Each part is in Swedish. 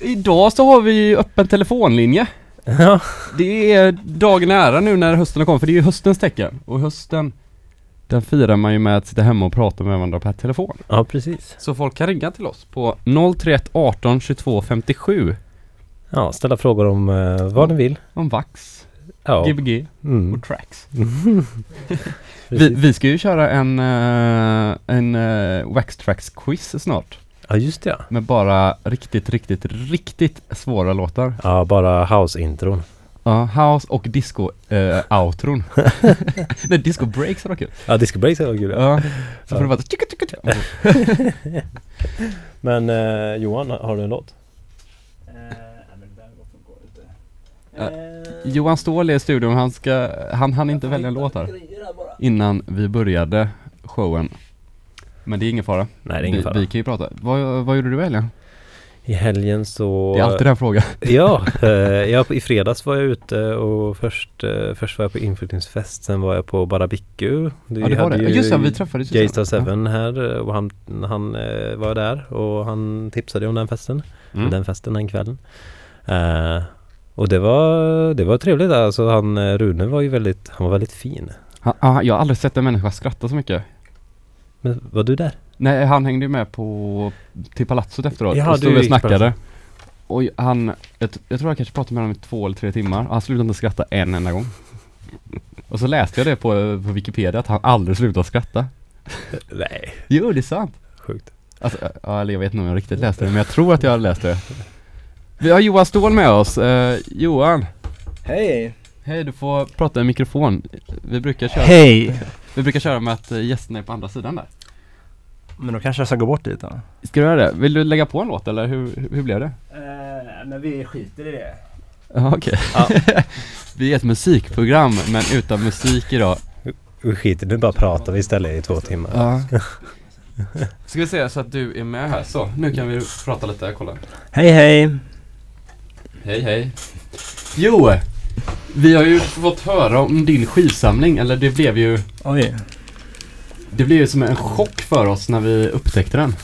Idag så har vi öppen telefonlinje. Ja. Det är dagen nära nu när hösten har kommit, för det är ju höstens tecken. Och hösten, den firar man ju med att sitta hemma och prata med varandra per telefon. ja, precis. Så folk kan ringa till oss på 031 18 22 57 Ja, ställa frågor om eh, vad ni vill. om Vax, Ja. Gbg Mm. och Tracks. Vi, vi ska ju köra en, eh, en uh, Wax Tracks quiz snart. Ja, just det. Med bara riktigt, riktigt, riktigt svåra låtar. Ja, bara house-intron. Ja, house och disco uh, outron. Nej, disco breaks var kul. Ja, Disco Breaks var kul. Ja. Så får det vara tjicka, tjicka, tjicka. Men eh, Johan, har du en låt? Johan Ståhl är i studion, han ska, han hann inte välja en låt här innan vi började showen. Men det är ingen fara. Nej, det är ingen vi, fara. vi kan ju prata. Vad, vad gjorde du i helgen? I helgen så... Det är alltid den frågan. Ja, eh, jag, i fredags var jag ute och först, eh, först var jag på inflyttningsfest, sen var jag på Barabiku. Ja, det var det. Just det, vi träffades ju Gaystar sen. 7 här och han, han eh, var där och han tipsade om den festen. Mm. Den festen den kvällen. Eh, och det var, det var trevligt alltså. Han, eh, Rune var ju väldigt, han var väldigt fin. Han, ah, jag har aldrig sett en människa skratta så mycket. Men var du där? Nej, han hängde ju med på, till palatsot efteråt Ja, och stod du och snackade. Och han, jag, jag tror jag kanske pratade med honom i två eller tre timmar och han slutade inte skratta en enda gång. Och så läste jag det på, på Wikipedia att han aldrig slutat skratta. Nej, Jo, det är sant. sjukt. Alltså, ja, eller jag vet inte om jag riktigt läste det, men jag tror att jag har läst det. Vi har Johan Ståhl med oss. Eh, Johan, Hej! hej du får prata i mikrofon. Vi brukar köra, Hej! Vi brukar köra med att eh, gästerna är på andra sidan där. Men då kanske jag ska gå bort dit då? Ska du göra det? Vill du lägga på en låt eller hur, hur blev det? Eh, men vi skiter i det. Ja, okej. vi är ett musikprogram, men utan musik idag. Vi skiter nu bara pratar vi istället i två timmar. Ja. Ska vi se så att du är med här. Så, nu kan vi prata lite. Kolla. Hej hej! Hej, hej. Jo! Vi har ju fått höra om din skivsamling, eller det blev ju Oj. Det blev ju som en chock för oss när vi upptäckte den.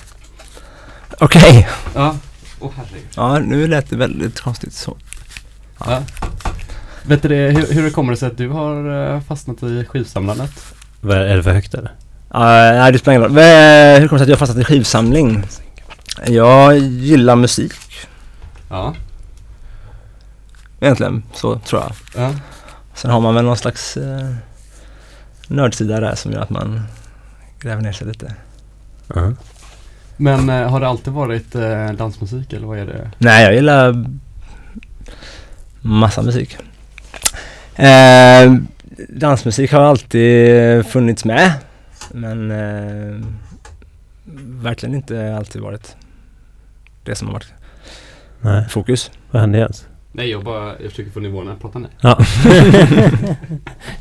Okej. Ja. Åh herregud. Ja, nu lät det väldigt konstigt så. Ja. Vet du det, hur, hur kommer det sig att du har eh, fastnat i skivsamlandet? Vad Är är det för högt eller? Uh, nej, det spelar ingen roll. Men, Hur kommer det sig att jag har fastnat i skivsamling? Jag gillar musik Ja. Egentligen, så tror jag. ja. Sen har man väl någon slags uh, nördsida där som gör att man gräver ner sig lite. Ja. Men eh, har det alltid varit eh, dansmusik eller vad är det? Nej, jag gillar massa musik. Eh, dansmusik har alltid funnits med. Men eh, verkligen inte alltid varit det som har varit Nej, fokus. vad hände ens? Nej, jag bara, jag försöker få nivån att prata nej. Ja. det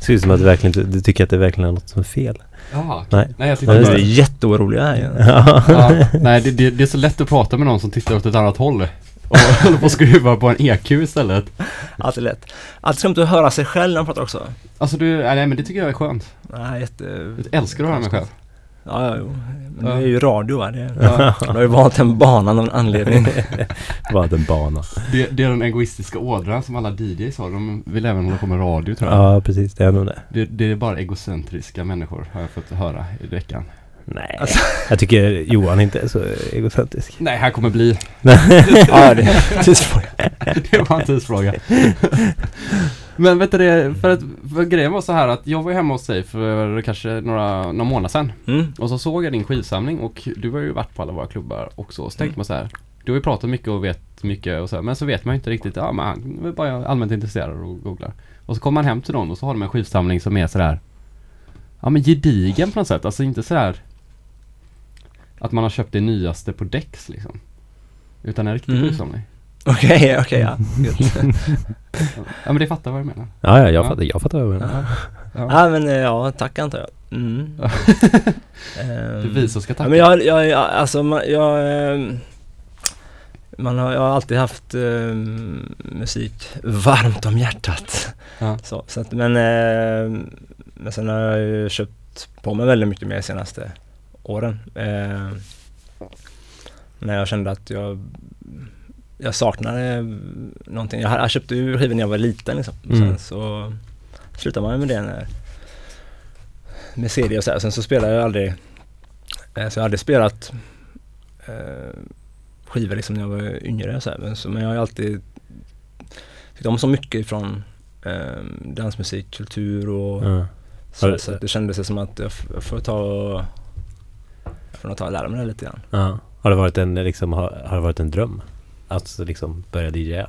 ser ut som att du verkligen du tycker att det verkligen är något som är fel. Jaha. Nej. Nej, jag Ja, tyckte är bara, jätteoroliga här. Ja. ja, Nej, det, det, det är så lätt att prata med någon som tittar åt ett annat håll. Och håller på att skruva på en EQ istället. Alltid lätt. Alltid skumt att höra sig själv när man pratar också. Alltså du, nej men det tycker jag är skönt. Nej, jätte... Jag älskar att höra mig själv. Ja, ja, jo. Men Ja. det är ju radio va? Det, Ja. Man har ju valt den banan av en anledning. Bara en bana. Det, det är den egoistiska ådran som alla DJs har. De vill även hålla på med radio tror jag. Ja, precis. Det är nog det. Det, det är bara egocentriska människor har jag fått höra i veckan. Nej, Alltså- jag tycker Johan inte är så egocentrisk. Nej, här kommer bli. ja, det är tidsfråga. det var en tidsfråga. Men vet du det, för, att, för grejen var så här att jag var hemma hos dig för kanske några, några månader sedan. Mm. Och så såg jag din skivsamling och du har ju varit på alla våra klubbar också. Så tänkte man så här. Du har ju pratat mycket och vet mycket och så här, Men så vet man ju inte riktigt. Ja men han är bara allmänt intresserad och googlar. Och så kommer man hem till någon och så har de en skivsamling som är sådär. Ja men gedigen på något sätt. Alltså inte sådär. Att man har köpt det nyaste på Dex liksom. Utan en riktig Mm. skivsamling. Okej, okej ja. Ja men det fattar vad jag menar. Ja, ja, jag Ja. fattar, jag fattar vad du menar. Ja. Ja men eh, ja, tack antar jag. Mm. Ja. Ehm, Det är vi som ska Ja, tacka. men jag, jag, jag alltså man, jag, man har, jag har alltid haft ehm, musik varmt om hjärtat. Ja. Så, så att, men, ehm, men sen har jag ju köpt på mig väldigt mycket mer de senaste åren. Ehm, när jag kände att jag jag saknade någonting. Jag, jag köpte ju skivor när jag var liten liksom. Mm. Sen så slutade man med det när med CD och så här. Sen så spelade jag aldrig eh, så jag har aldrig spelat eh, skivor liksom när jag var yngre så här. Men, så, men jag har ju alltid tyckt om så mycket från eh, dansmusik, kultur och Ja. så, du- så det kändes som att jag, jag får ta och jag får nog ta och lära mig det lite grann. Ja. Har det varit en, liksom, har, har det varit en dröm? Att liksom börja DJa?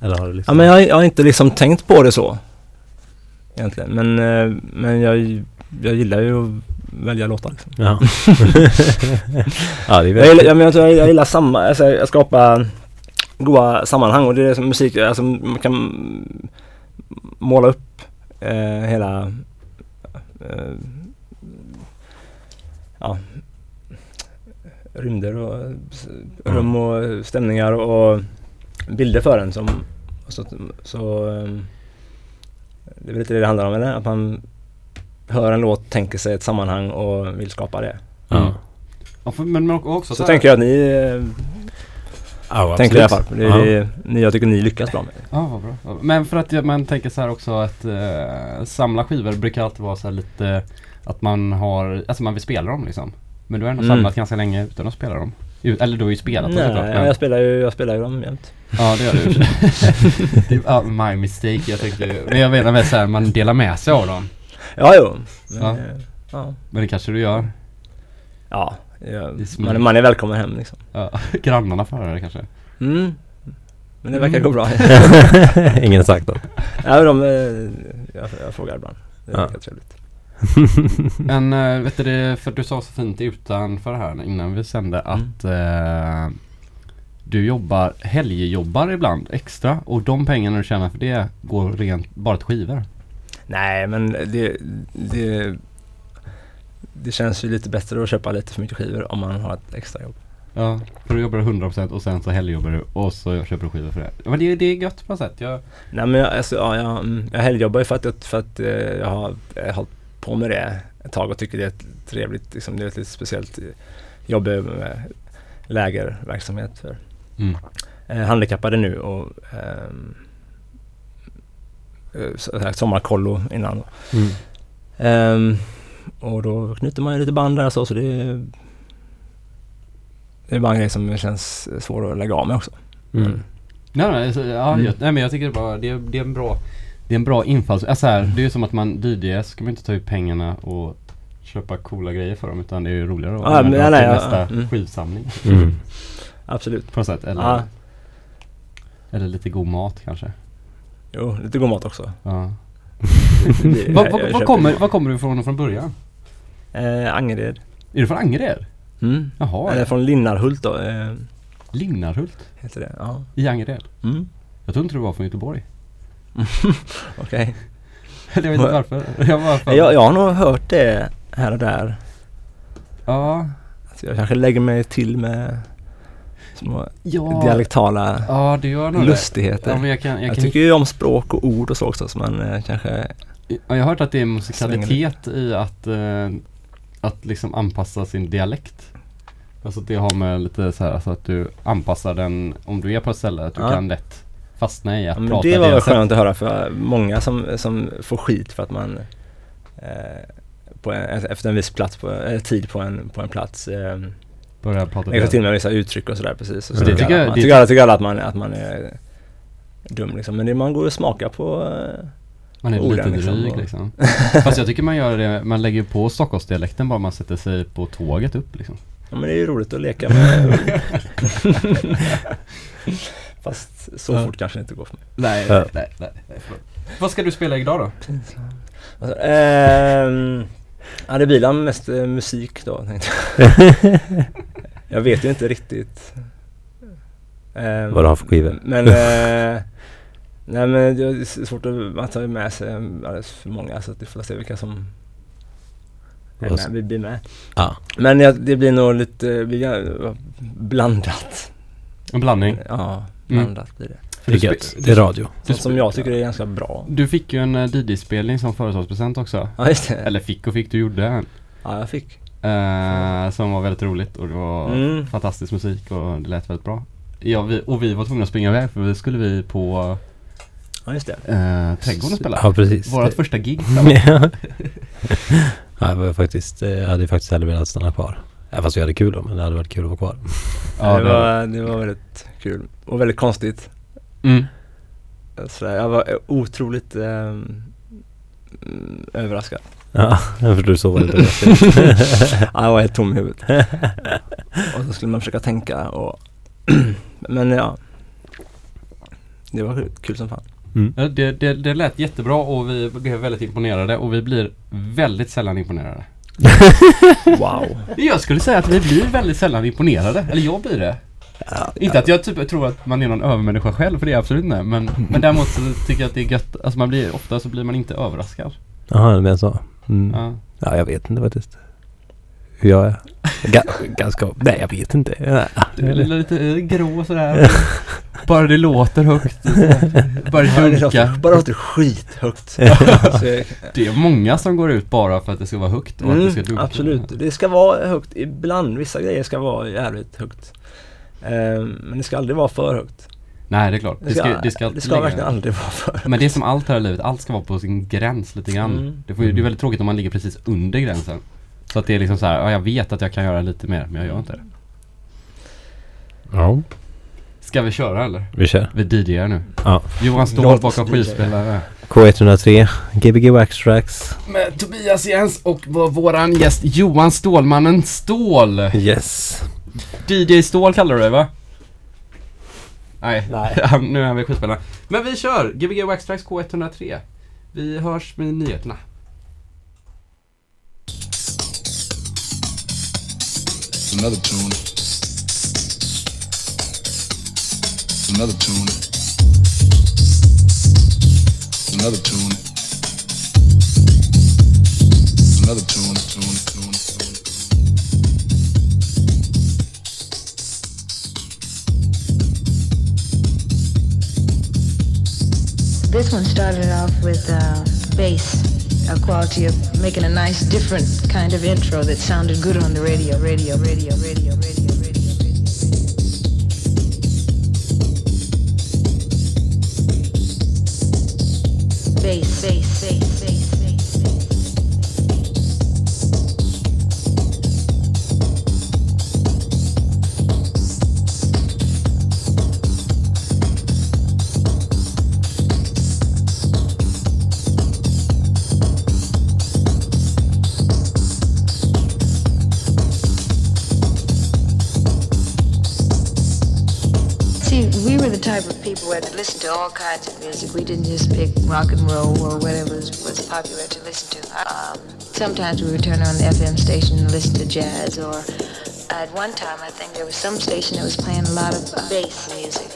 Eller har du Ja liksom... men jag, jag har inte liksom tänkt på det så Egentligen men, eh, men jag, jag gillar ju att välja låtar liksom. Ja. ja, det är jag, väldigt... gillar, jag, men jag, jag, jag gillar samma, alltså jag skapar goda sammanhang och det är som musik, alltså man kan måla upp eh, hela eh, ja, rymder och rum och stämningar och bilder för en som så, så eh, det är väl lite det det handlar om eller? Att man hör en låt, tänker sig ett sammanhang och vill skapa det. Ja. Ja, för, men, men också Så här- tänker jag att ni Ja, tänker i alla fall. Det Ja. är, ni, jag tycker ni lyckas bra med det. Ja, vad bra. Men för att jag- man tänker så här också att eh, samla skivor brukar alltid vara så här lite att man har, alltså man vill spela dem liksom. Men du har ändå Mm. samlat ganska länge utan att spela dem. Eller du har ju spelat dem såklart. Nej, Men, jag spelar ju, jag spelar ju dem jämt. ja det gör du. Det ja, my mistake. Jag tänkte, men jag menar väl så här, man delar med sig av dem. Ja, jo. Men, Ja. ja. Ja, Men det kanske du gör. ja jag, man, man är välkommen hem liksom. Ja, grannarna får höra det kanske. Mm. Men det verkar Mm. gå bra. Ingen sagt något. ja, de, eh, jag, jag frågar ibland. Det Ja. verkar trevligt. Men äh, vet du det, för du sa så fint utanför här innan vi sände Mm. att eh, du jobbar, helgjobbar ibland extra och de pengarna du tjänar för det går rent bara till skivor. Nej, men det, det, det känns ju lite bättre att köpa lite för mycket skivor om man har ett extra jobb. Ja, för då jobbar du 100% och sen så helgjobbar du och så köper du skivor för det. Men det, det är gött på något sätt. Jag, Nej men jag, alltså, ja, jag, mm, jag helgjobbar ju för att, för att eh, jag har hållit på med det ett tag och tycker det är ett trevligt, liksom, det är ett lite speciellt eh, jobb med lägerverksamhet för mm. eh, handikappade nu och eh, här, sommarkollo innan. Mm. Ehm, och då knyter man ju lite band där så, så det är, det är bara en grej som känns svår att lägga av med också. Mm. Nej, nej, så, ja, Mm. jag, nej men jag tycker bara det, det är en bra Det är en bra infalls... Alltså här, det är ju som att man DJ ska man inte ta ut pengarna och köpa coola grejer för dem utan det är ju roligare att Ja, men använda nej, till nej, nästa ja, mm. skivsamling Mm. Absolut. på något sätt. Eller, Ja, eller lite god mat kanske. jo, lite god mat också. Ja. Vad vad köper kommer, vad kommer du ifrån från början? Eh, Angered. Är du från Angered? Mm. Jaha, Eller från Linnarhult då, eh, Linnarhult heter det. Ja. i Angered. Mm. Jag tror inte du var från Göteborg. Okej. Jag vet inte varför. Jag för... Jag, jag har nog hört det här och där. Ja. Att jag kanske lägger mig till med små Ja. dialektala Ja, det gör nog det. lustigheter. Ja, men jag kan, jag jag kan tycker ju om språk och ord och så också så man eh, kanske Ja, jag har hört att det är musikalitet i att, eh, att liksom anpassa sin dialekt. Alltså det har med lite så här, alltså att du anpassar den, om du är på ett ställe, att du Ja. kan lätt fastna i att men prata det var väl skönt att höra för många som, som får skit för att man eh, på en, efter en viss plats på, eh, tid på en, på en plats eh, Börja prata deras- till med vissa uttryck och sådär precis. Så Det tycker jag- man, tycker alla, tycker alla att man, att man är dum liksom. Men det, man går och smakar på eh, Man är orden lite liksom dryg och- liksom. Fast jag tycker man gör det, man lägger på Stockholmsdialekten bara man sätter sig på tåget upp liksom. Ja men det är ju roligt att leka med Fast så Ja. fort kanske det inte går för mig. Nej, Ja. nej, nej, nej förlåt. Vad ska du spela idag då? Alltså, ehm, ja det blir mest eh, musik då tänkte jag. jag vet ju inte riktigt. Ehm, Vad du har för skivor. Men eh, Nej men det är svårt att, man tar ju med sig alldeles för många så att vi får se vilka som är med, vi blir med. Ja. Men jag, det blir nog lite jag- blandat. En blandning. Ja, Mm. blandat blir det. Det är gött. Det är radio. Sånt som jag tycker är ganska bra. Du fick ju en uh, DJ-spelning som företagspresent också. Ja just det. Eller fick och fick, du gjorde en. Ja jag fick. Eh, som var väldigt roligt och det var Mm. fantastisk musik och det lät väldigt bra. Ja, vi, och vi var tvungna att springa iväg för vi skulle vi på Ja, just det. eh, trädgården och spela. Ja, precis. Vårat Det- första gig. ja, jag var faktiskt, eh, jag hade faktiskt hellre velat stanna kvar. Ja, fast vi hade kul då, men det hade varit kul att vara kvar. Ja, det, det- var, det var väldigt kul och väldigt konstigt. Mm. Så jag var otroligt ehm, mm, överraskad. Ja, för du sov väldigt dåligt. Ja, jag var helt tom i huvudet. och så skulle man försöka tänka och Men ja. Det var kul, kul som fan. Mm. Det, det, det lät jättebra och vi blev väldigt imponerade och vi blir väldigt sällan imponerade. Wow. Jag skulle säga att vi blir väldigt sällan imponerade. Eller jag blir det. Inte att jag typ tror att man är någon övermänniska själv, för det är jag absolut inte. Men, men däremot så tycker jag att det är gött. Alltså man blir, ofta så blir man inte överraskad. Jaha, det menar så. Mm. Ja. Ja, jag vet inte faktiskt. Hur jag är. Ga- ganska... Nej, jag vet inte. Ja, Du är lite grå sådär. Bara det låter högt. Bara det Bara det dunkar. låter, skithögt. Det är många som går ut bara för att det ska vara högt och att det ska Mm, dunka. absolut. Det ska vara högt ibland. Vissa grejer ska vara jävligt högt. Ehm, men det ska aldrig vara för högt. Nej, det är klart. Det ska, det ska, det ska ligga- verkligen aldrig vara för högt. Men det är som allt här i livet, allt ska vara på sin gräns lite grann. Mm. Det, får, det är väldigt tråkigt om man ligger precis under gränsen. Så att det är liksom så här, ja jag vet att jag kan göra lite mer, men jag gör inte det. ja. Ska vi köra eller? Vi kör. Vi DJar nu. Ja. Johan Ståhl Låt bakom skivspelare. K103, Gbg Wax Tracks. Med Tobias Jens och vår, våran gäst Johan Stålmannen Ståhl. Yes. DJ Ståhl kallar du dig va? Nej, Nej. Nu är han vid skivspelaren. Men vi kör! Gbg Wax Tracks K103. Vi hörs med nyheterna. another tune. Another tune. Another tune. Another. Tune. Tune. This one started off with uh, bass, a quality of making a nice, different kind of intro that sounded good on the radio, radio, radio, radio, radio, bass, bass, bass, type of listened to all kinds of music. We didn't just pick rock and roll or whatever was, was popular to listen to. Um, sometimes we would turn on the FM station and listen to jazz, or at one time I think there was some station that was playing a lot of uh, bass music.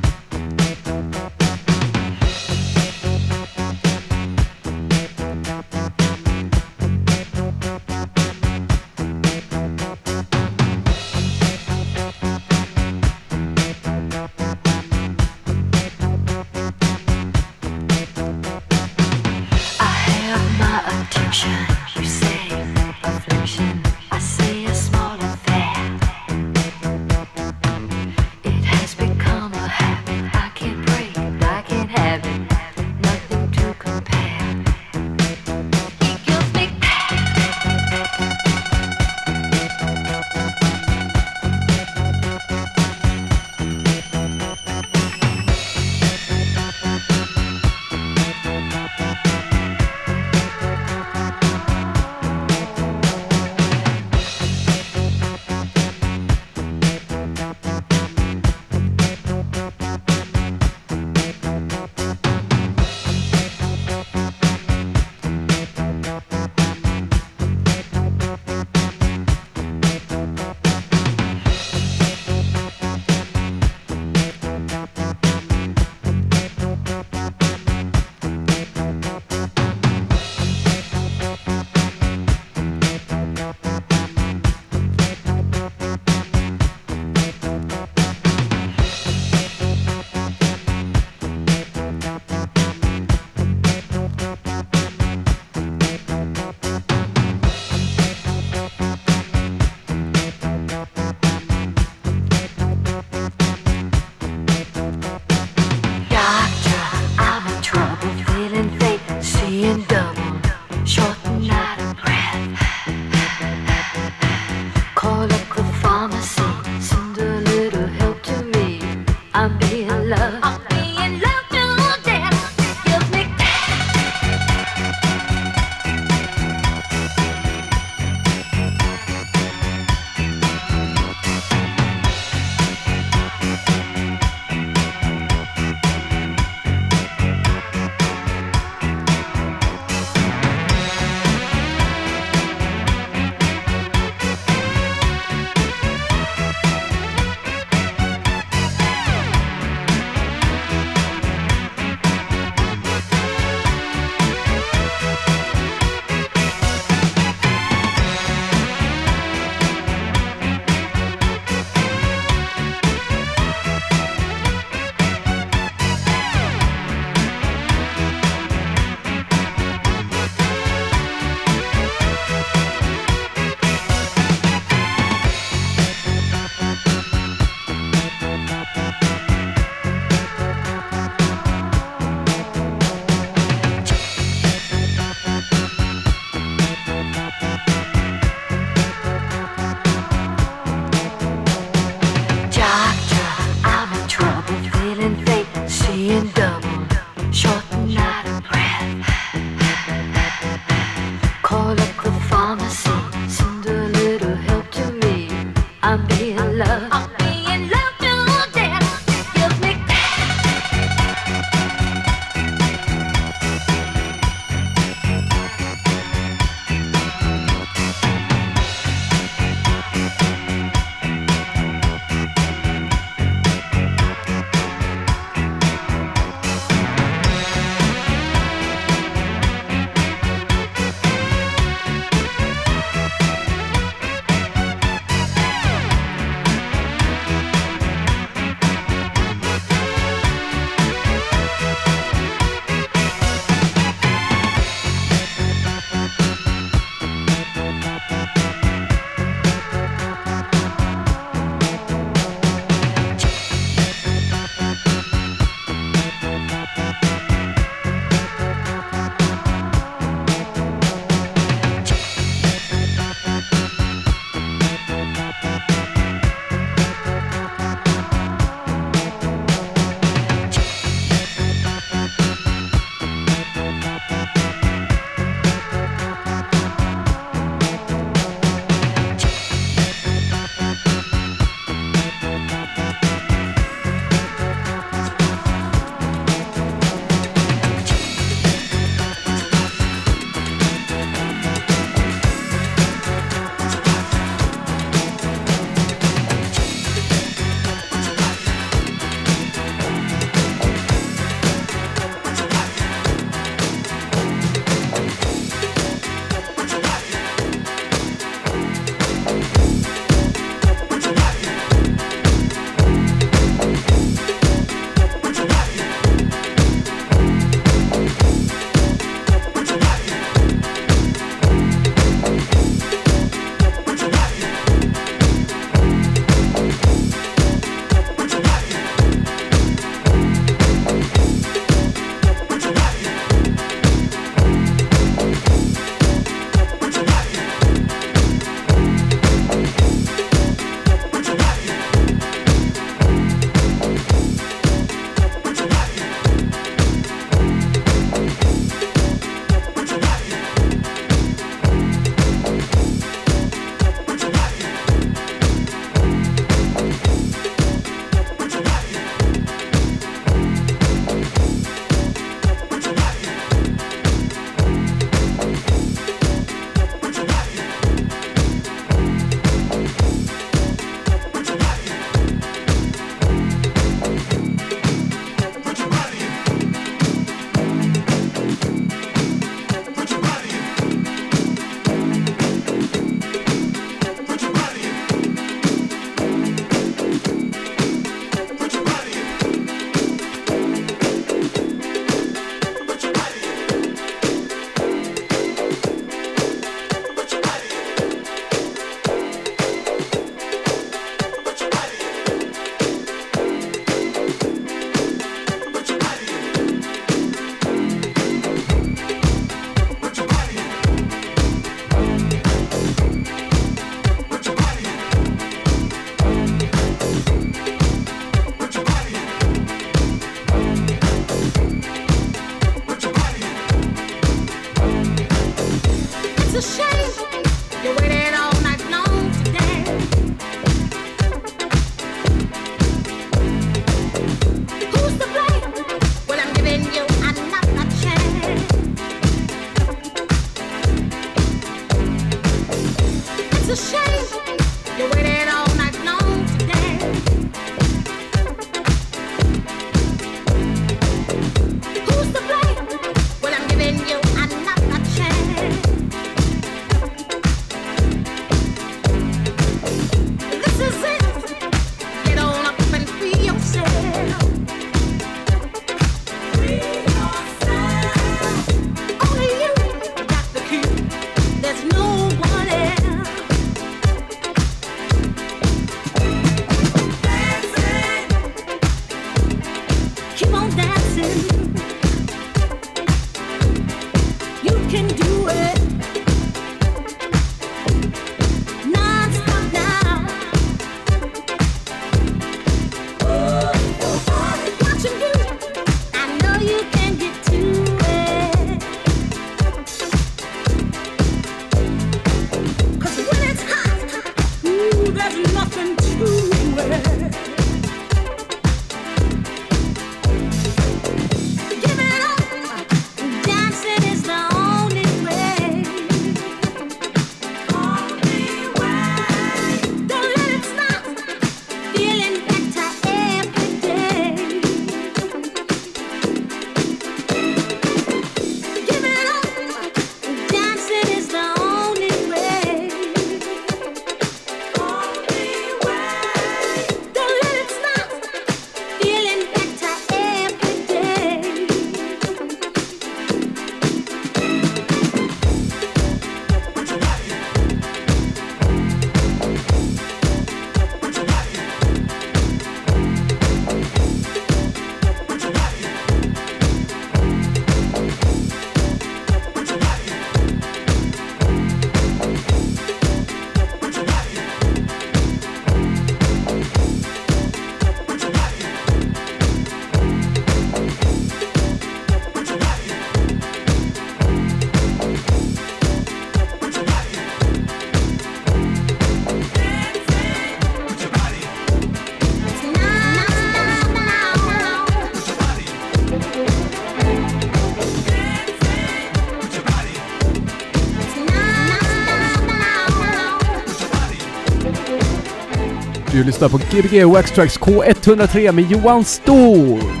Du lyssnar på Gbg Wax Tracks K103 med Johan Stor.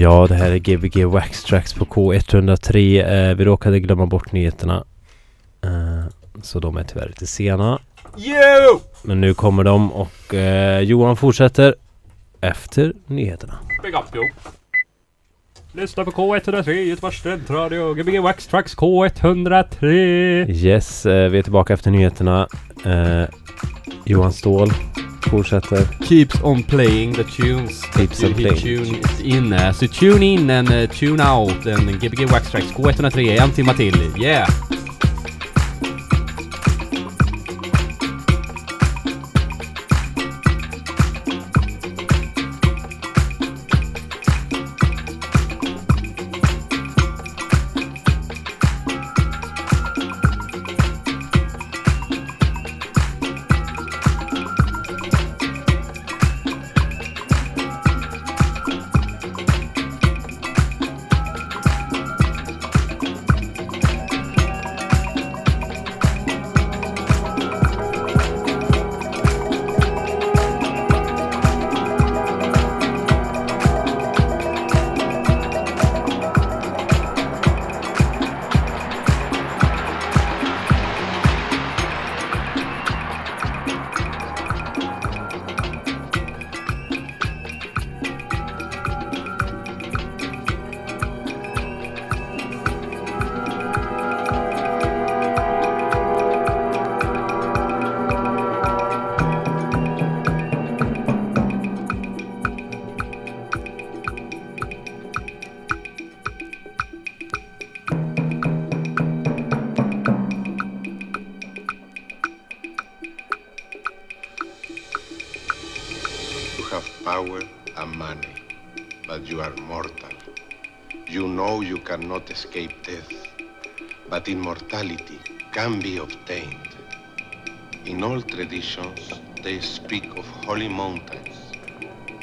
Ja, det här är Gbg Wax Tracks på K103. Eh, vi råkade glömma bort nyheterna. Eh, så de är tyvärr lite sena. Yo! Men nu kommer de och eh, Johan fortsätter efter nyheterna. Big up yo. Lyssna på K103 Göteborgs studentradio. Gbg Wax Tracks K103. Yes, eh, vi är tillbaka efter nyheterna. Eh, Johan Ståhl fortsätter. Keeps on playing the tunes. Keeps on playing. tuned in. Uh, so tune in and uh, tune out. And Gbg Wax Tracks K103 en timma till. Yeah! Cannot escape death, but immortality can be obtained. In all traditions, they speak of holy mountains.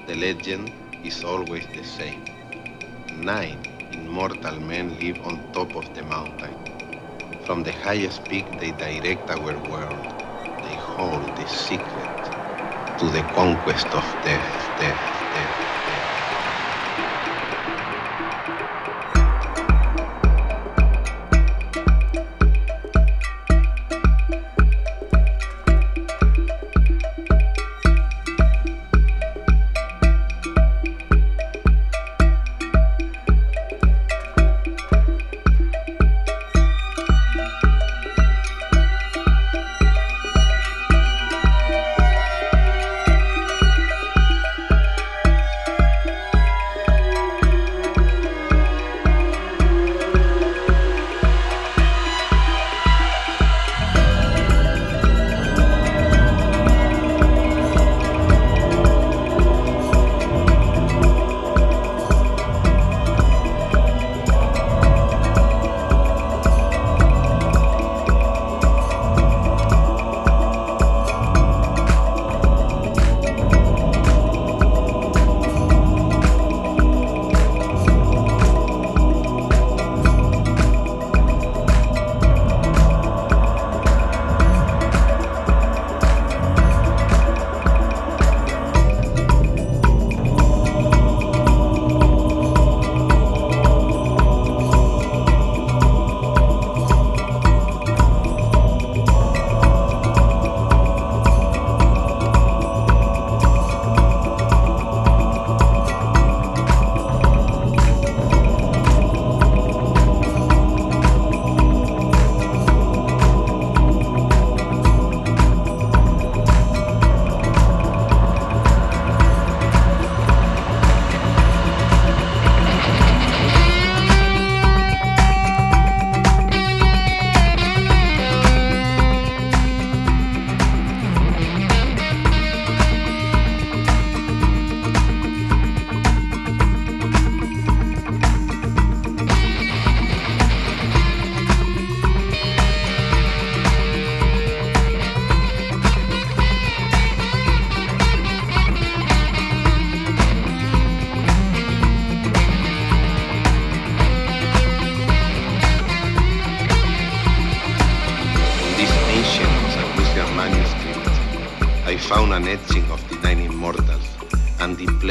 The legend is always the same. Nine immortal men live on top of the mountain. From the highest peak, they direct our world. They hold the secret to the conquest of death, death,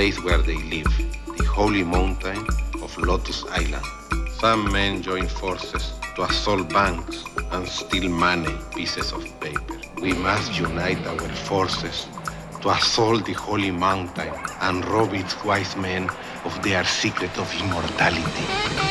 place where they live, the holy mountain of Lotus Island. Some men join forces to assault banks and steal money, pieces of paper. We must unite our forces to assault the holy mountain and rob its wise men of their secret of immortality.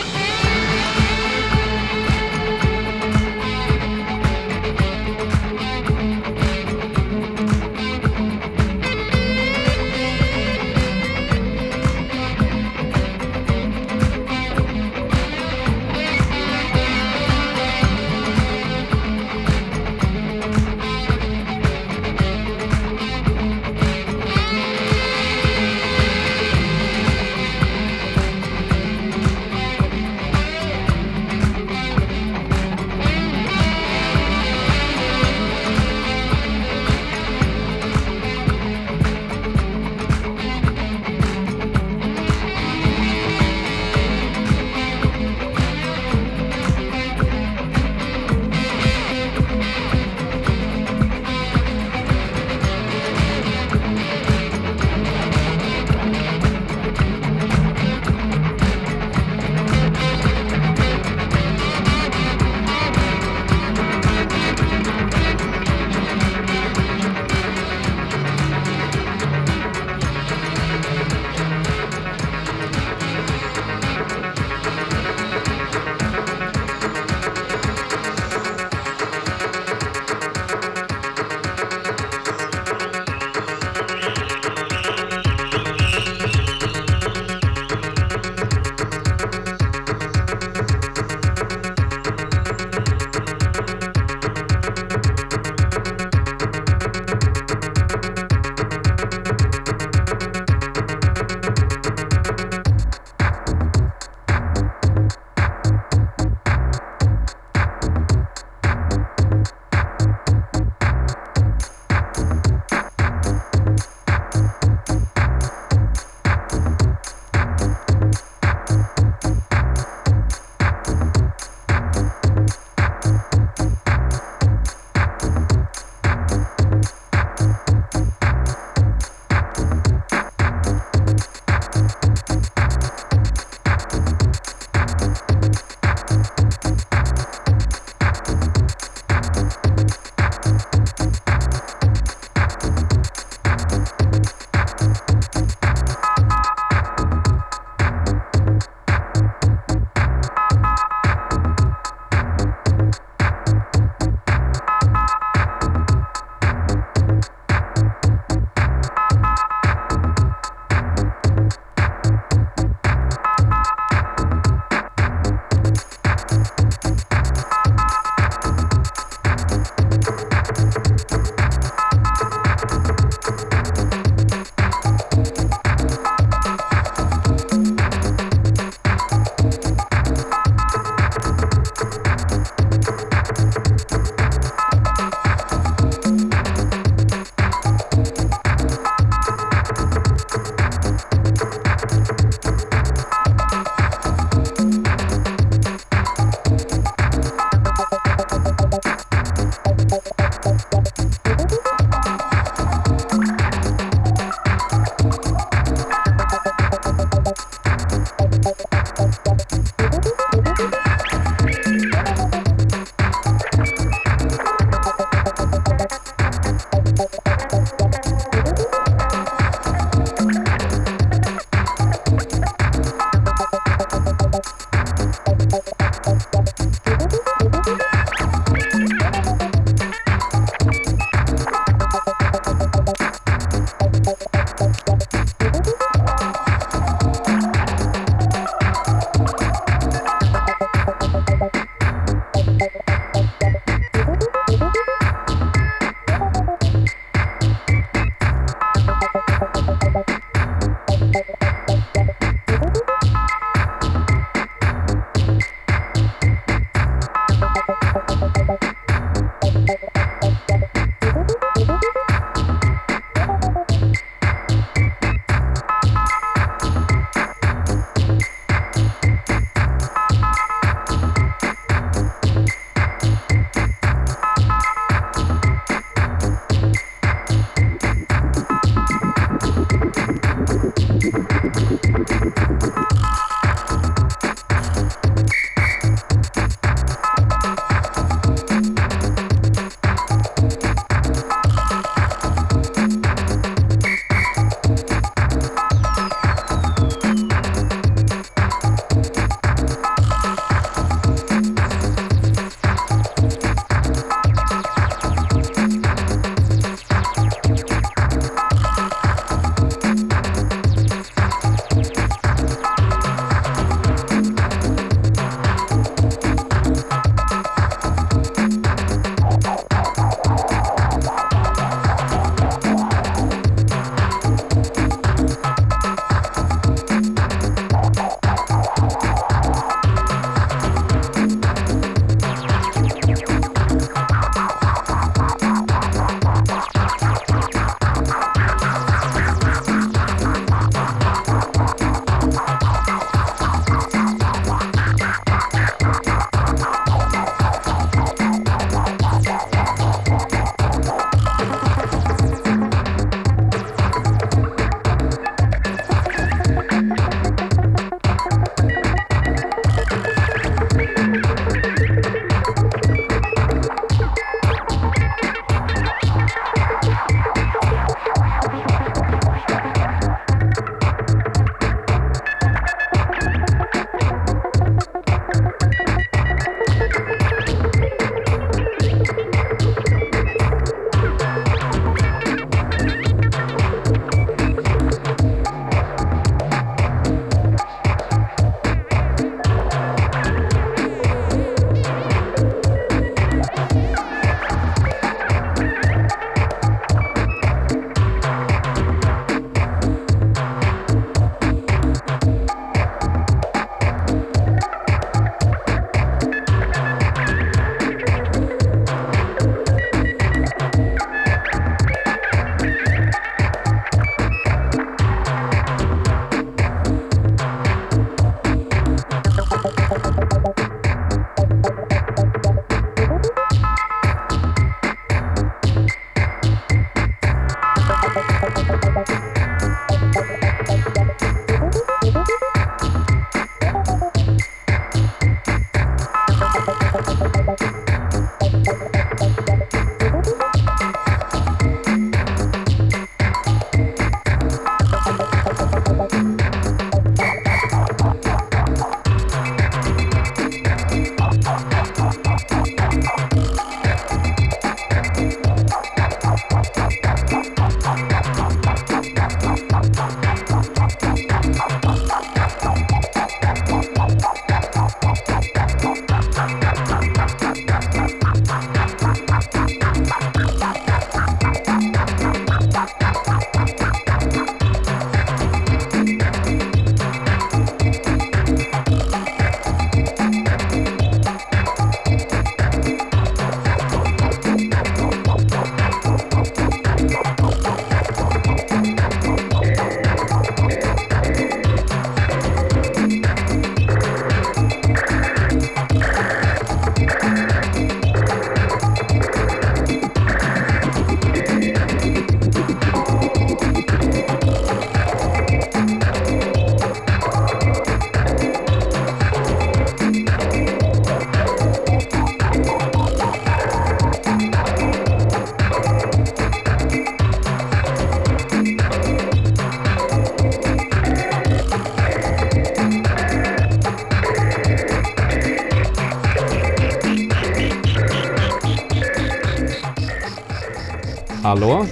Hallå?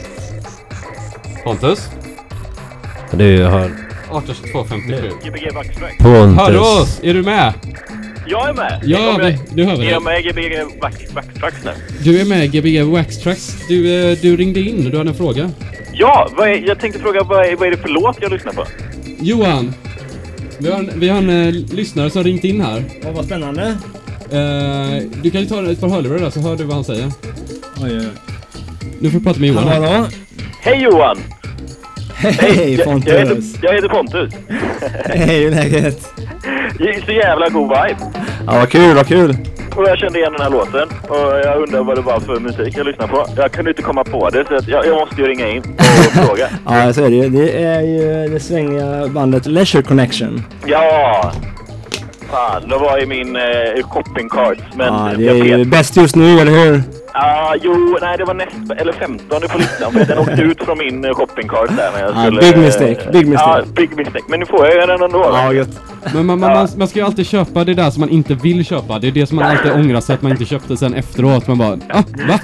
Pontus? Du har 1822 57. Gbg Backstrike. Hör du Pontus. oss? Är du med? Jag är med! Ja, vi, nu hör vi är jag dig. med Gbg Backstrike nu? Du är med Gbg Wax Tracks. Du, eh, du ringde in, du hade en fråga. Ja, vad är, jag tänkte fråga vad är, vad är det för låt jag lyssnar på? Johan! Vi har en, vi har en eh, lyssnare som har ringt in här. Åh, vad spännande. Eh, du kan ju ta ett par hörlurar där så hör du vad han säger. Oj, oj. Nu får du prata med Johan. Hallå, hallå. Hej Johan! Hej Jag, jag, heter, Pontus. jag heter Pontus. Hej, hur är läget? Så jävla god vibe. Ja, vad kul, vad kul. Och jag kände igen den här låten och jag undrar vad det var för musik jag lyssnade på. Jag kunde inte komma på det så jag, jag måste ju ringa in och fråga. Ja, så är det ju. Det är ju det svängiga bandet Leisure Connection. Ja! Fan, det var i min eh, shopping cart. Men ja, det är ju bäst just nu, eller hur? Ja, jo, nej det var näst, eller 15 på listan. För den åkte ut från min eh, shopping cart där när jag Ja, skulle... big mistake, big mistake. Ja, big mistake. Men nu får jag den ändå. Ja, gött. Men man, man, man, man ska ju alltid köpa det där som man inte vill köpa. Det är det som man alltid ångrar sig att man inte köpte sen efteråt. Man bara, ah, va?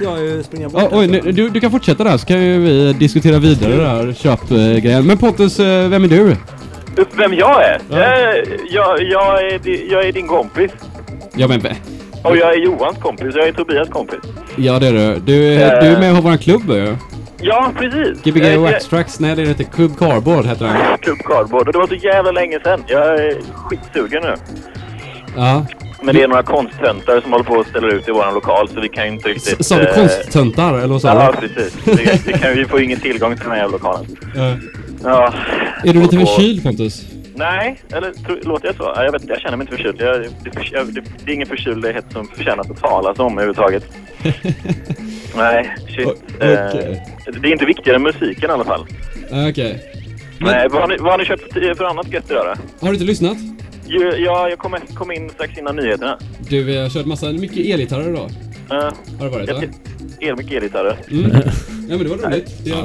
Ah, oj, nu, du, du kan fortsätta där så kan ju vi diskutera vidare där köpgrejen. Men Pontus, eh, vem är du? Vem jag är? Ja. Jag, jag, jag, är jag är din kompis. Ja men, Och jag är Johans kompis. Jag är Tobias kompis. Ja det är du. Du, är- du är med har våran klubb ju. Ja, precis. Gbg Jag är- Wax Tracks, nej det heter Club Cardboard heter den. Club Cardboard. Och det var så jävla länge sedan. Jag är skitsugen nu. Ja. Men det är några konsttöntar som håller på att ställa ut i våran lokal så vi kan ju inte riktigt... Sa du eh, konsttöntar eller vad sa Ja, du? precis. Vi, vi, kan, vi får ingen tillgång till den här jävla lokalen. Eh, Ja. Är du lite förkyld Pontus? Nej, eller tro, låter jag så? Ja, Jag vet inte, jag känner mig inte förkyld. Jag, det, för, jag, det, det är ingen förkyldhet som förtjänar att talas om överhuvudtaget. Nej, shit. O- okej. Eh, det är inte viktigare än musiken i alla fall. Ah, Okej. Men- Nej, vad har ni, vad har ni köpt för, för annat gött idag då? Har du inte lyssnat? Ju- Ja, jag kom, kom in strax innan nyheterna. Du, vi har kört massa, mycket elgitarrer idag. Uh, Har det varit va? el mycket elgitarrer. Mm. Ja men det var roligt. Det, Ja.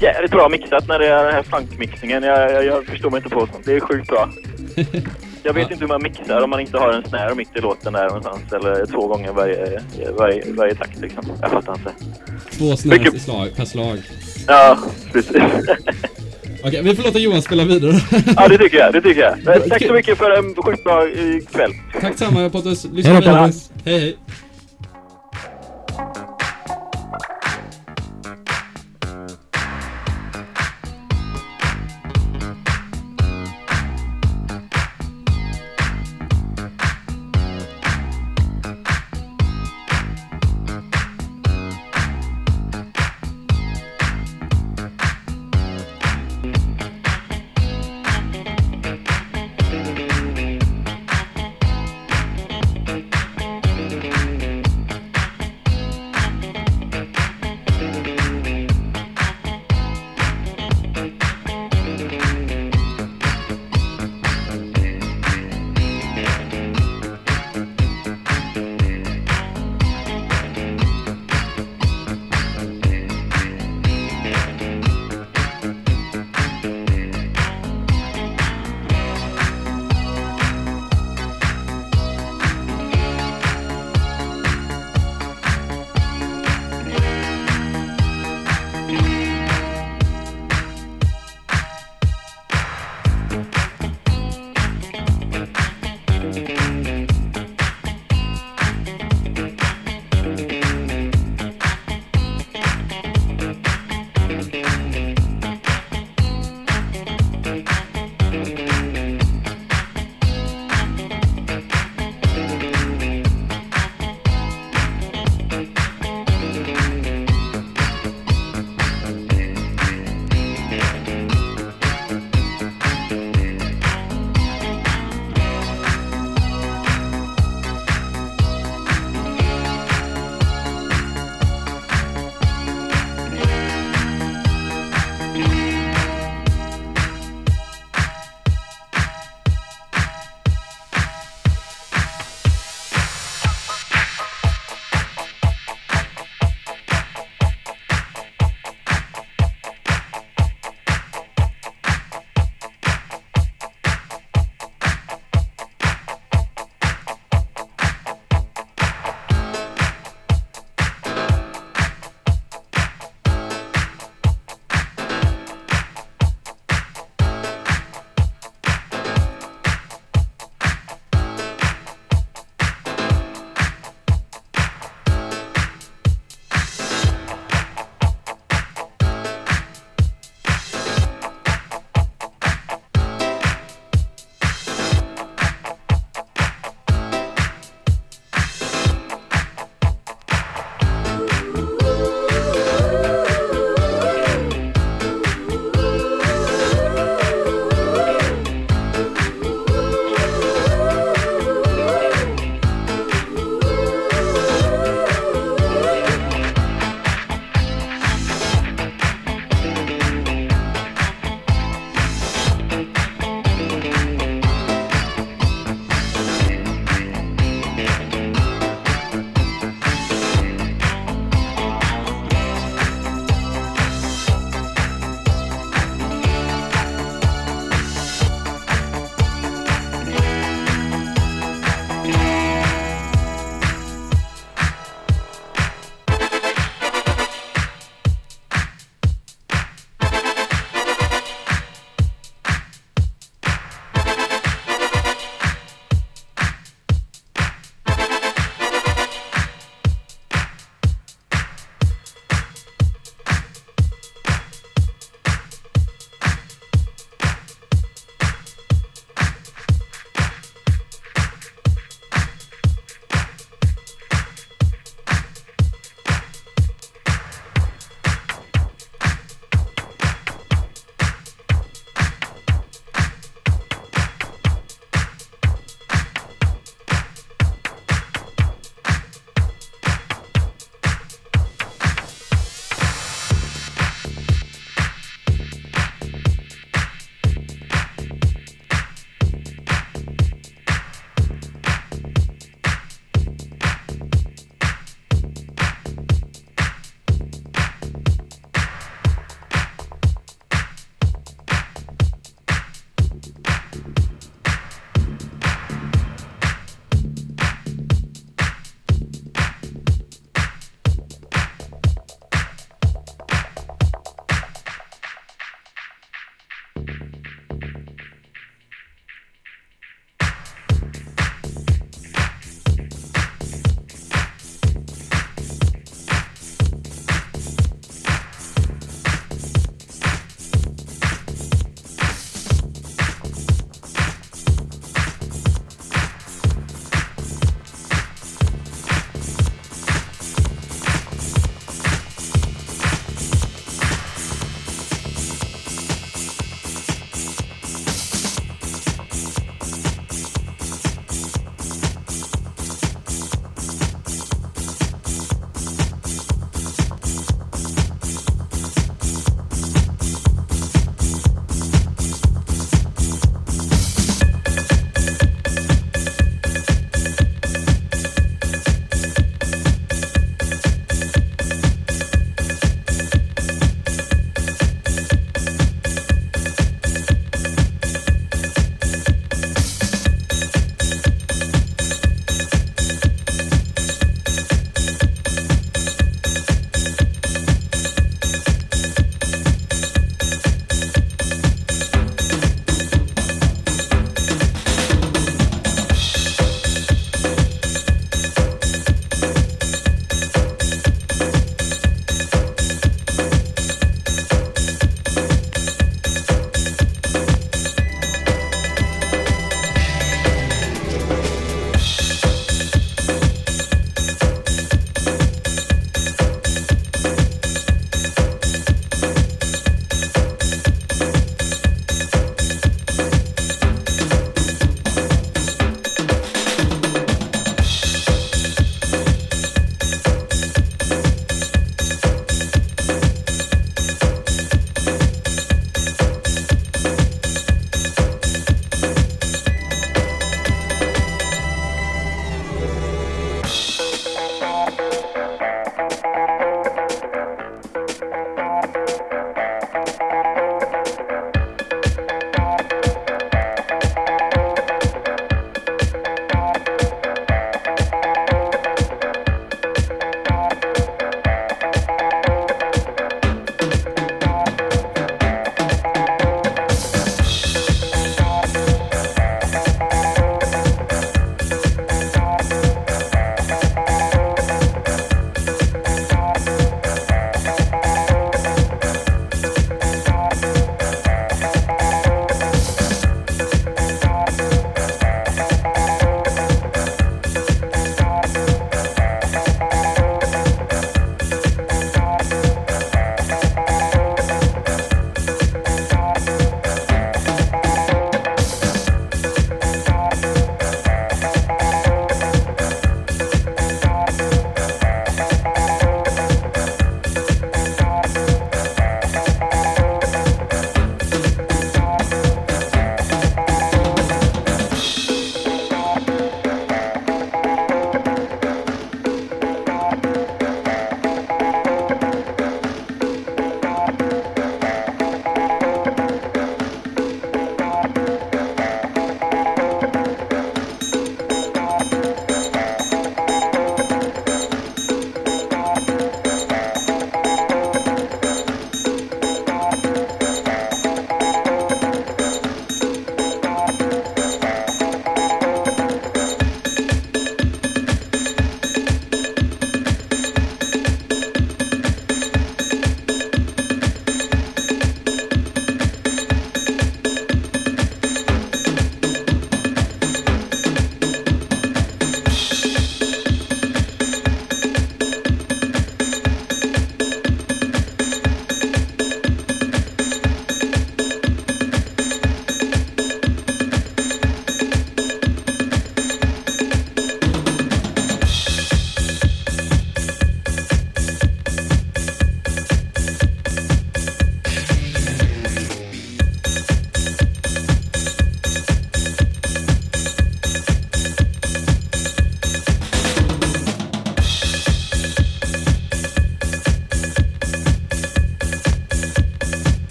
Jävligt bra mixat när det är den här funkmixningen. Jag, jag, jag förstår mig inte på sånt. Det är sjukt bra. Jag vet Ja. inte hur man mixar om man inte har en snare mitt i låten där någonstans. Eller två gånger varje, varje, varje takt liksom. Jag fattar inte. Två snares Mycket- slag, per slag. Ja, precis. Okej, vi får låta Johan spela vidare. ja, det tycker jag. Det tycker jag. Tack så mycket för en sjukt bra eh, kväll. Tack samma Pontus. Lyssna Hej då, vidare. Hej hej.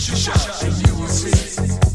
Cause you shot and you will see.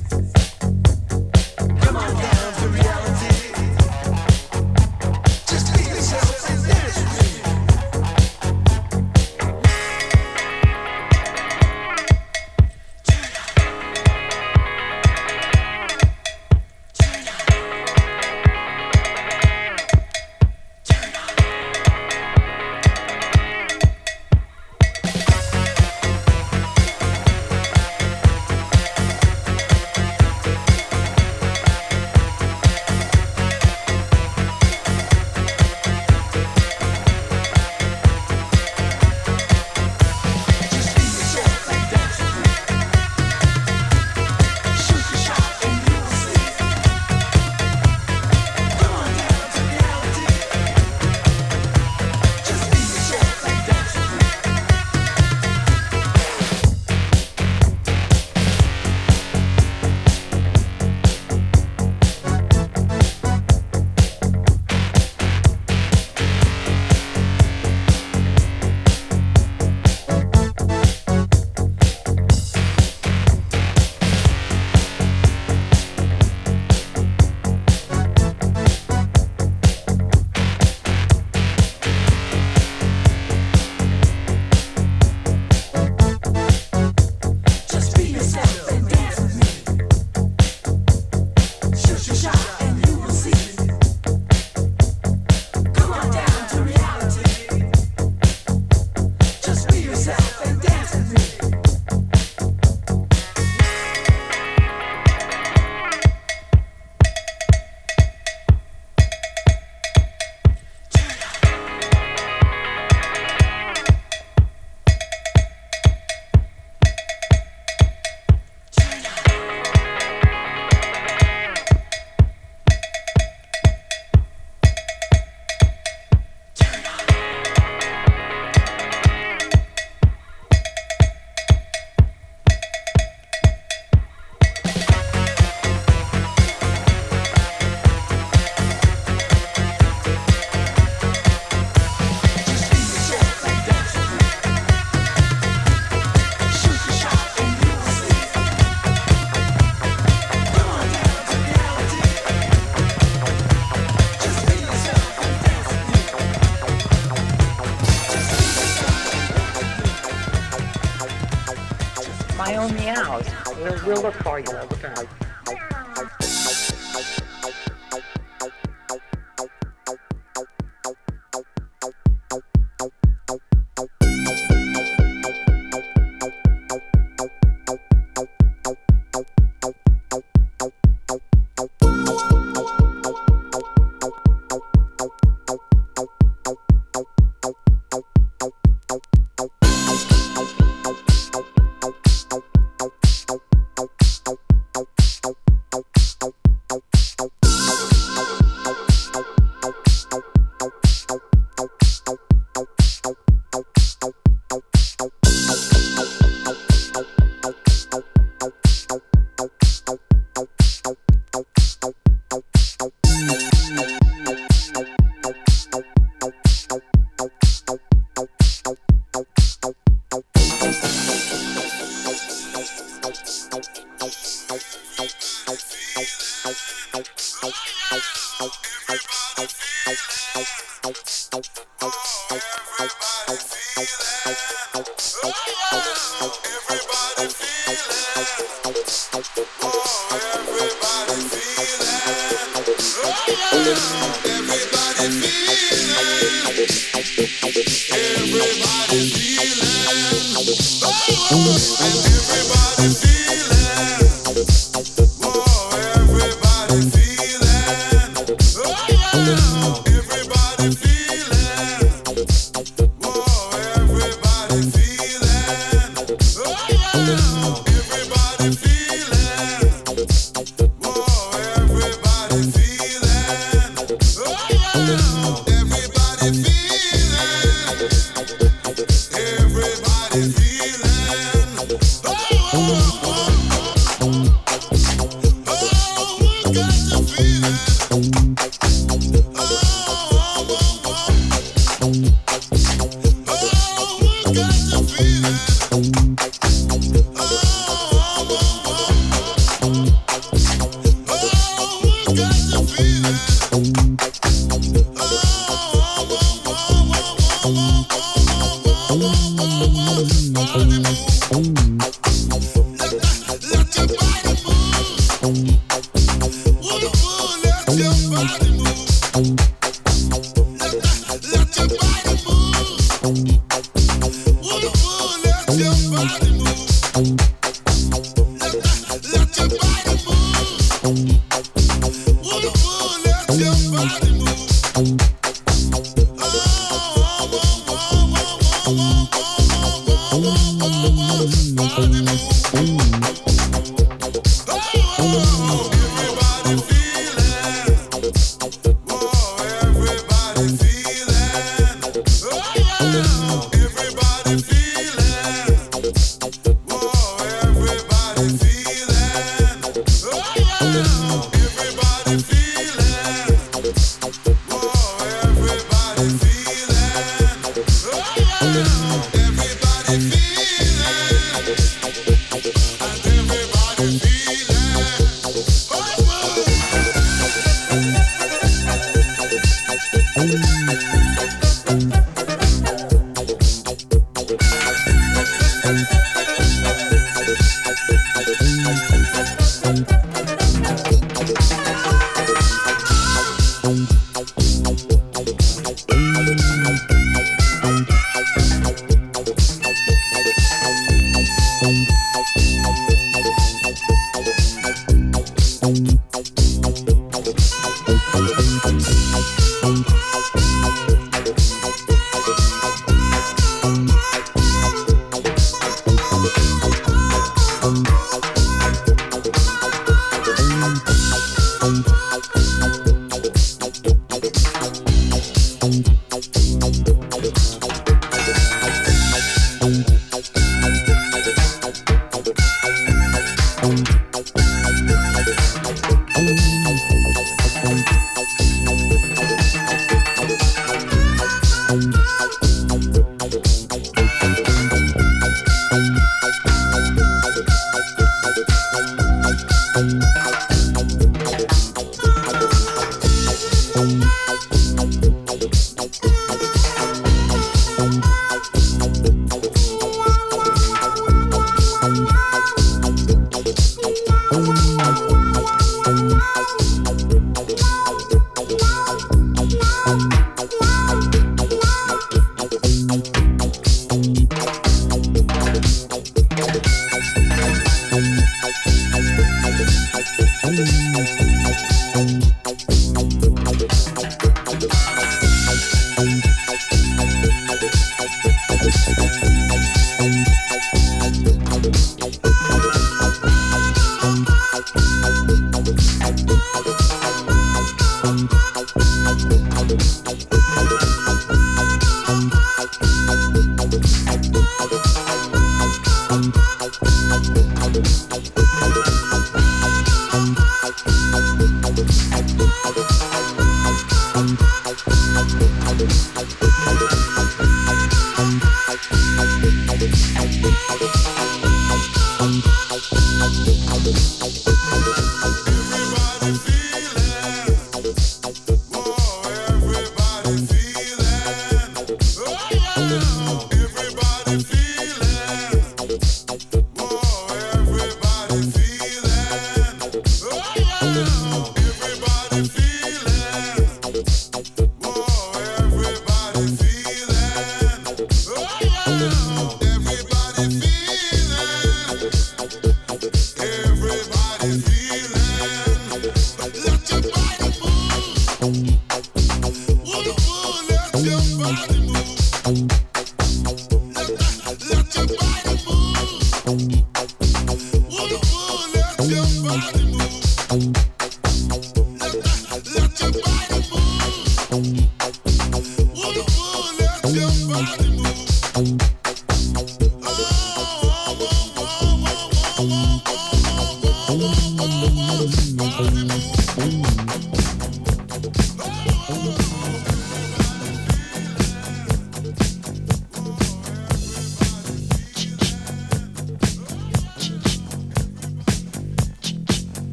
We'll, look for you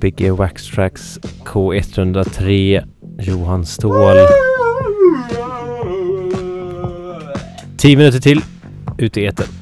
Gbg Wax Tracks K103 Johan Ståhl. 10 minuter till ute i etern.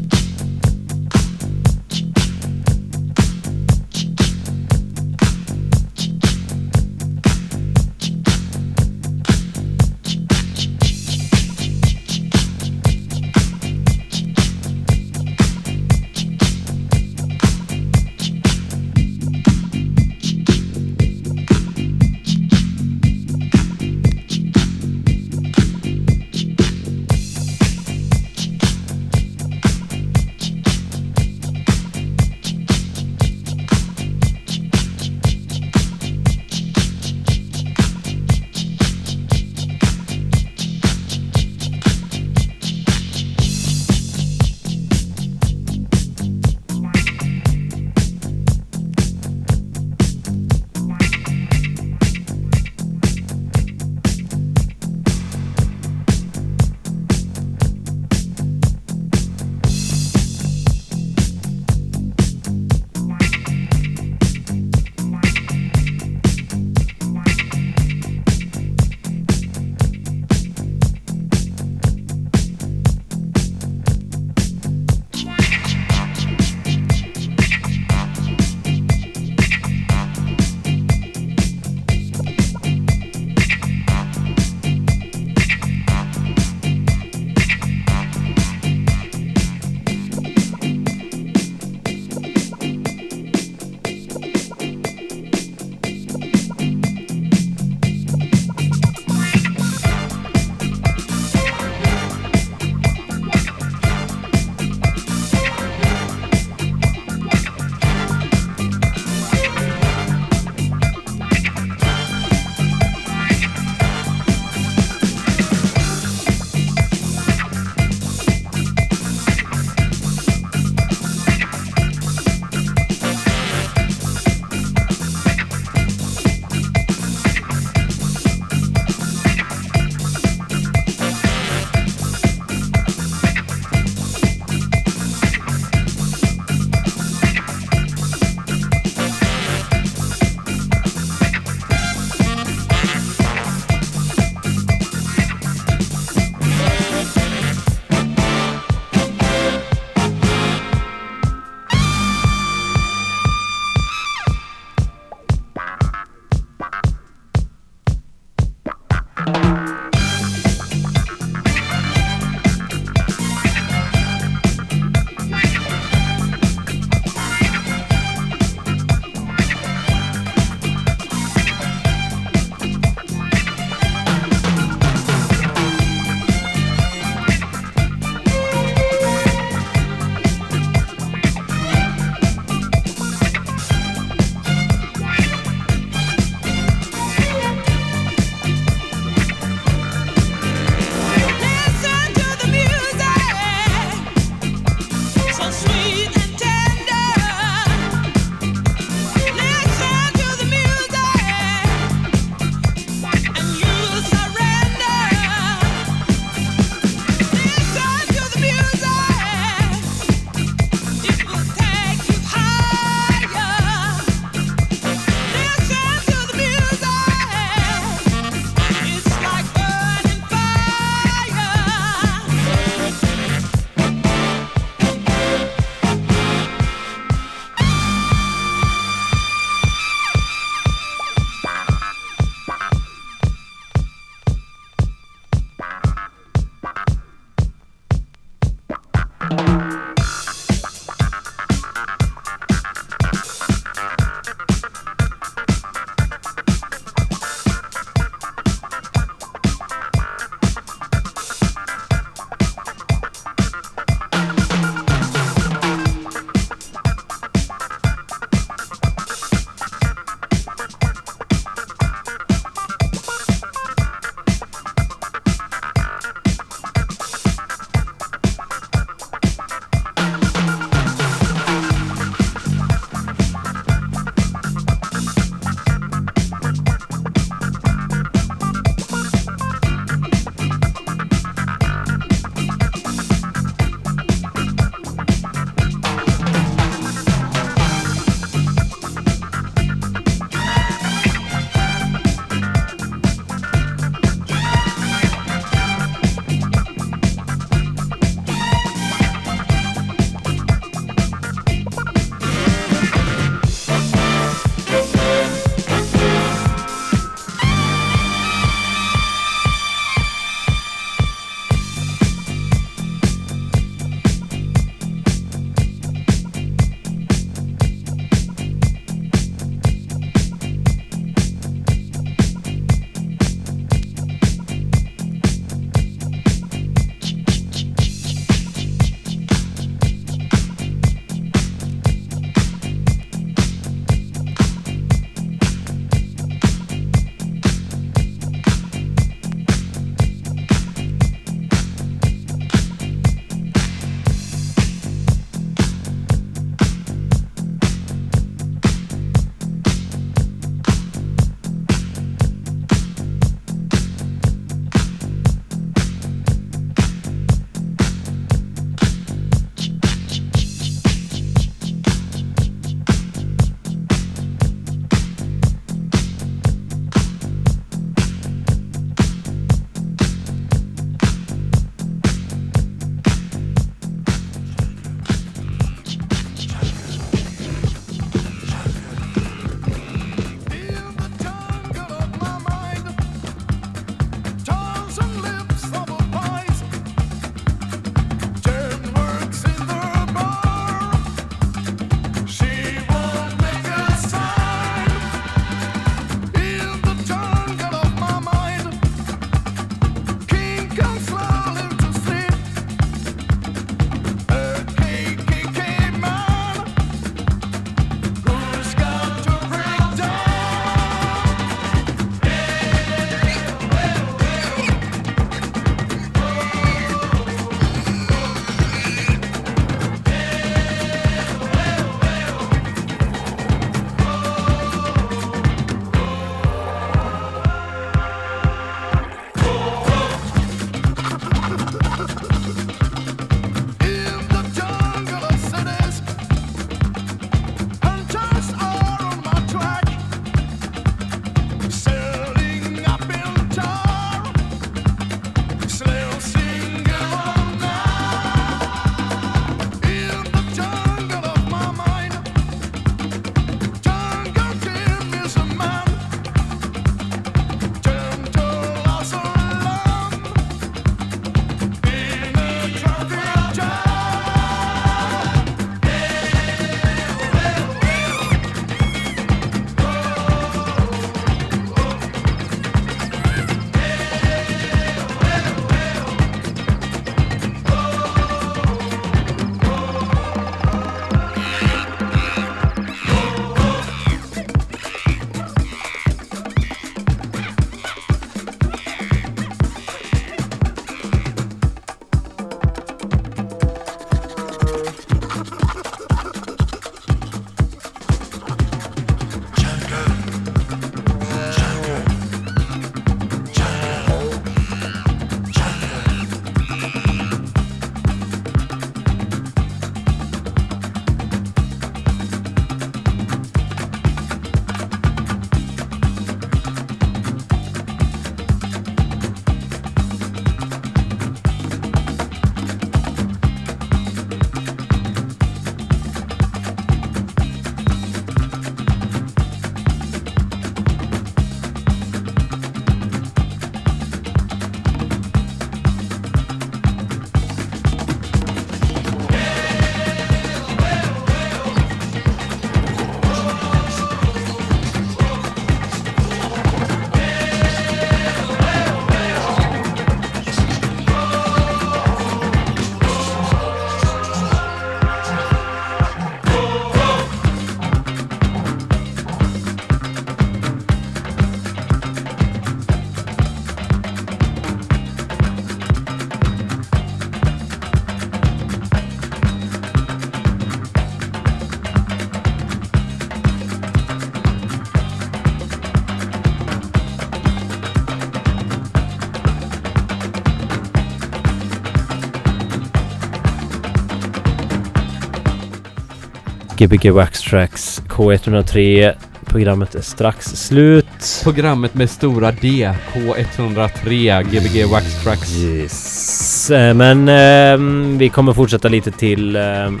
Gbg Wax Tracks K103. Programmet är strax slut. Programmet med stora D, K103, Gbg Wax Tracks. Yes. Eh, Men ehm, vi kommer fortsätta lite till. ehm,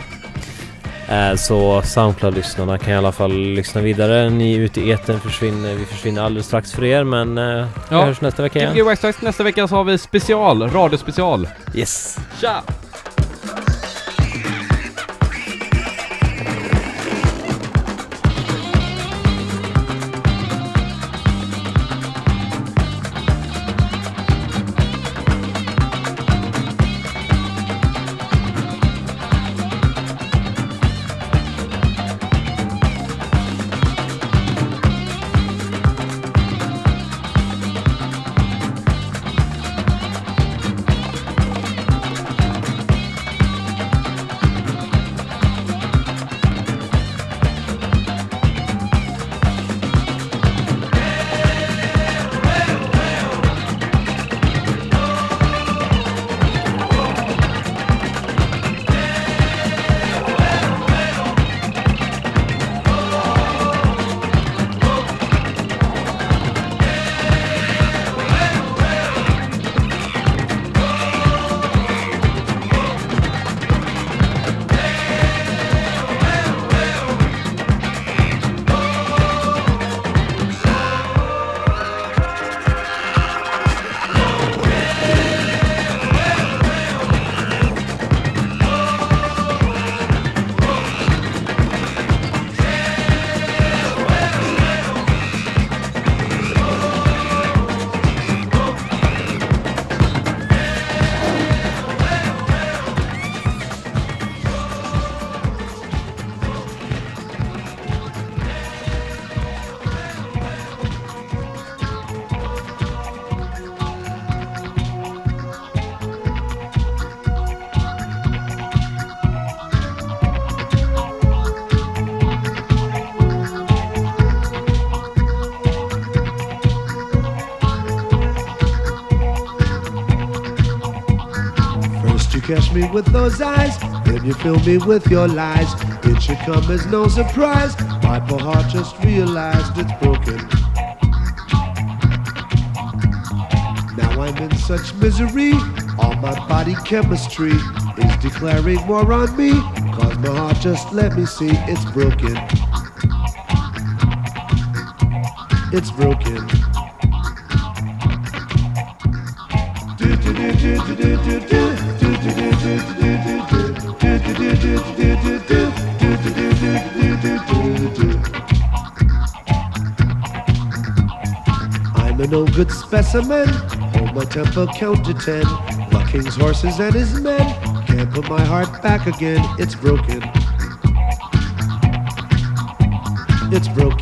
eh, så Soundcloud-lyssnarna kan i alla fall lyssna vidare. Ni ute i etern försvinner. Vi försvinner alldeles strax för er men eh, vi Ja. hörs nästa vecka igen. Gbg Wax Tracks nästa vecka så har vi special, radiospecial. Yes. Tja! Me with those eyes, then you fill me with your lies. It should come as no surprise. My poor heart just realized it's broken. Now I'm in such misery, all my body chemistry is declaring war on me. Cause my heart just let me see it's broken. It's broken. Good specimen. Hold my temper, count to ten. The king's horses and his men can't put my heart back again. It's broken. It's broken.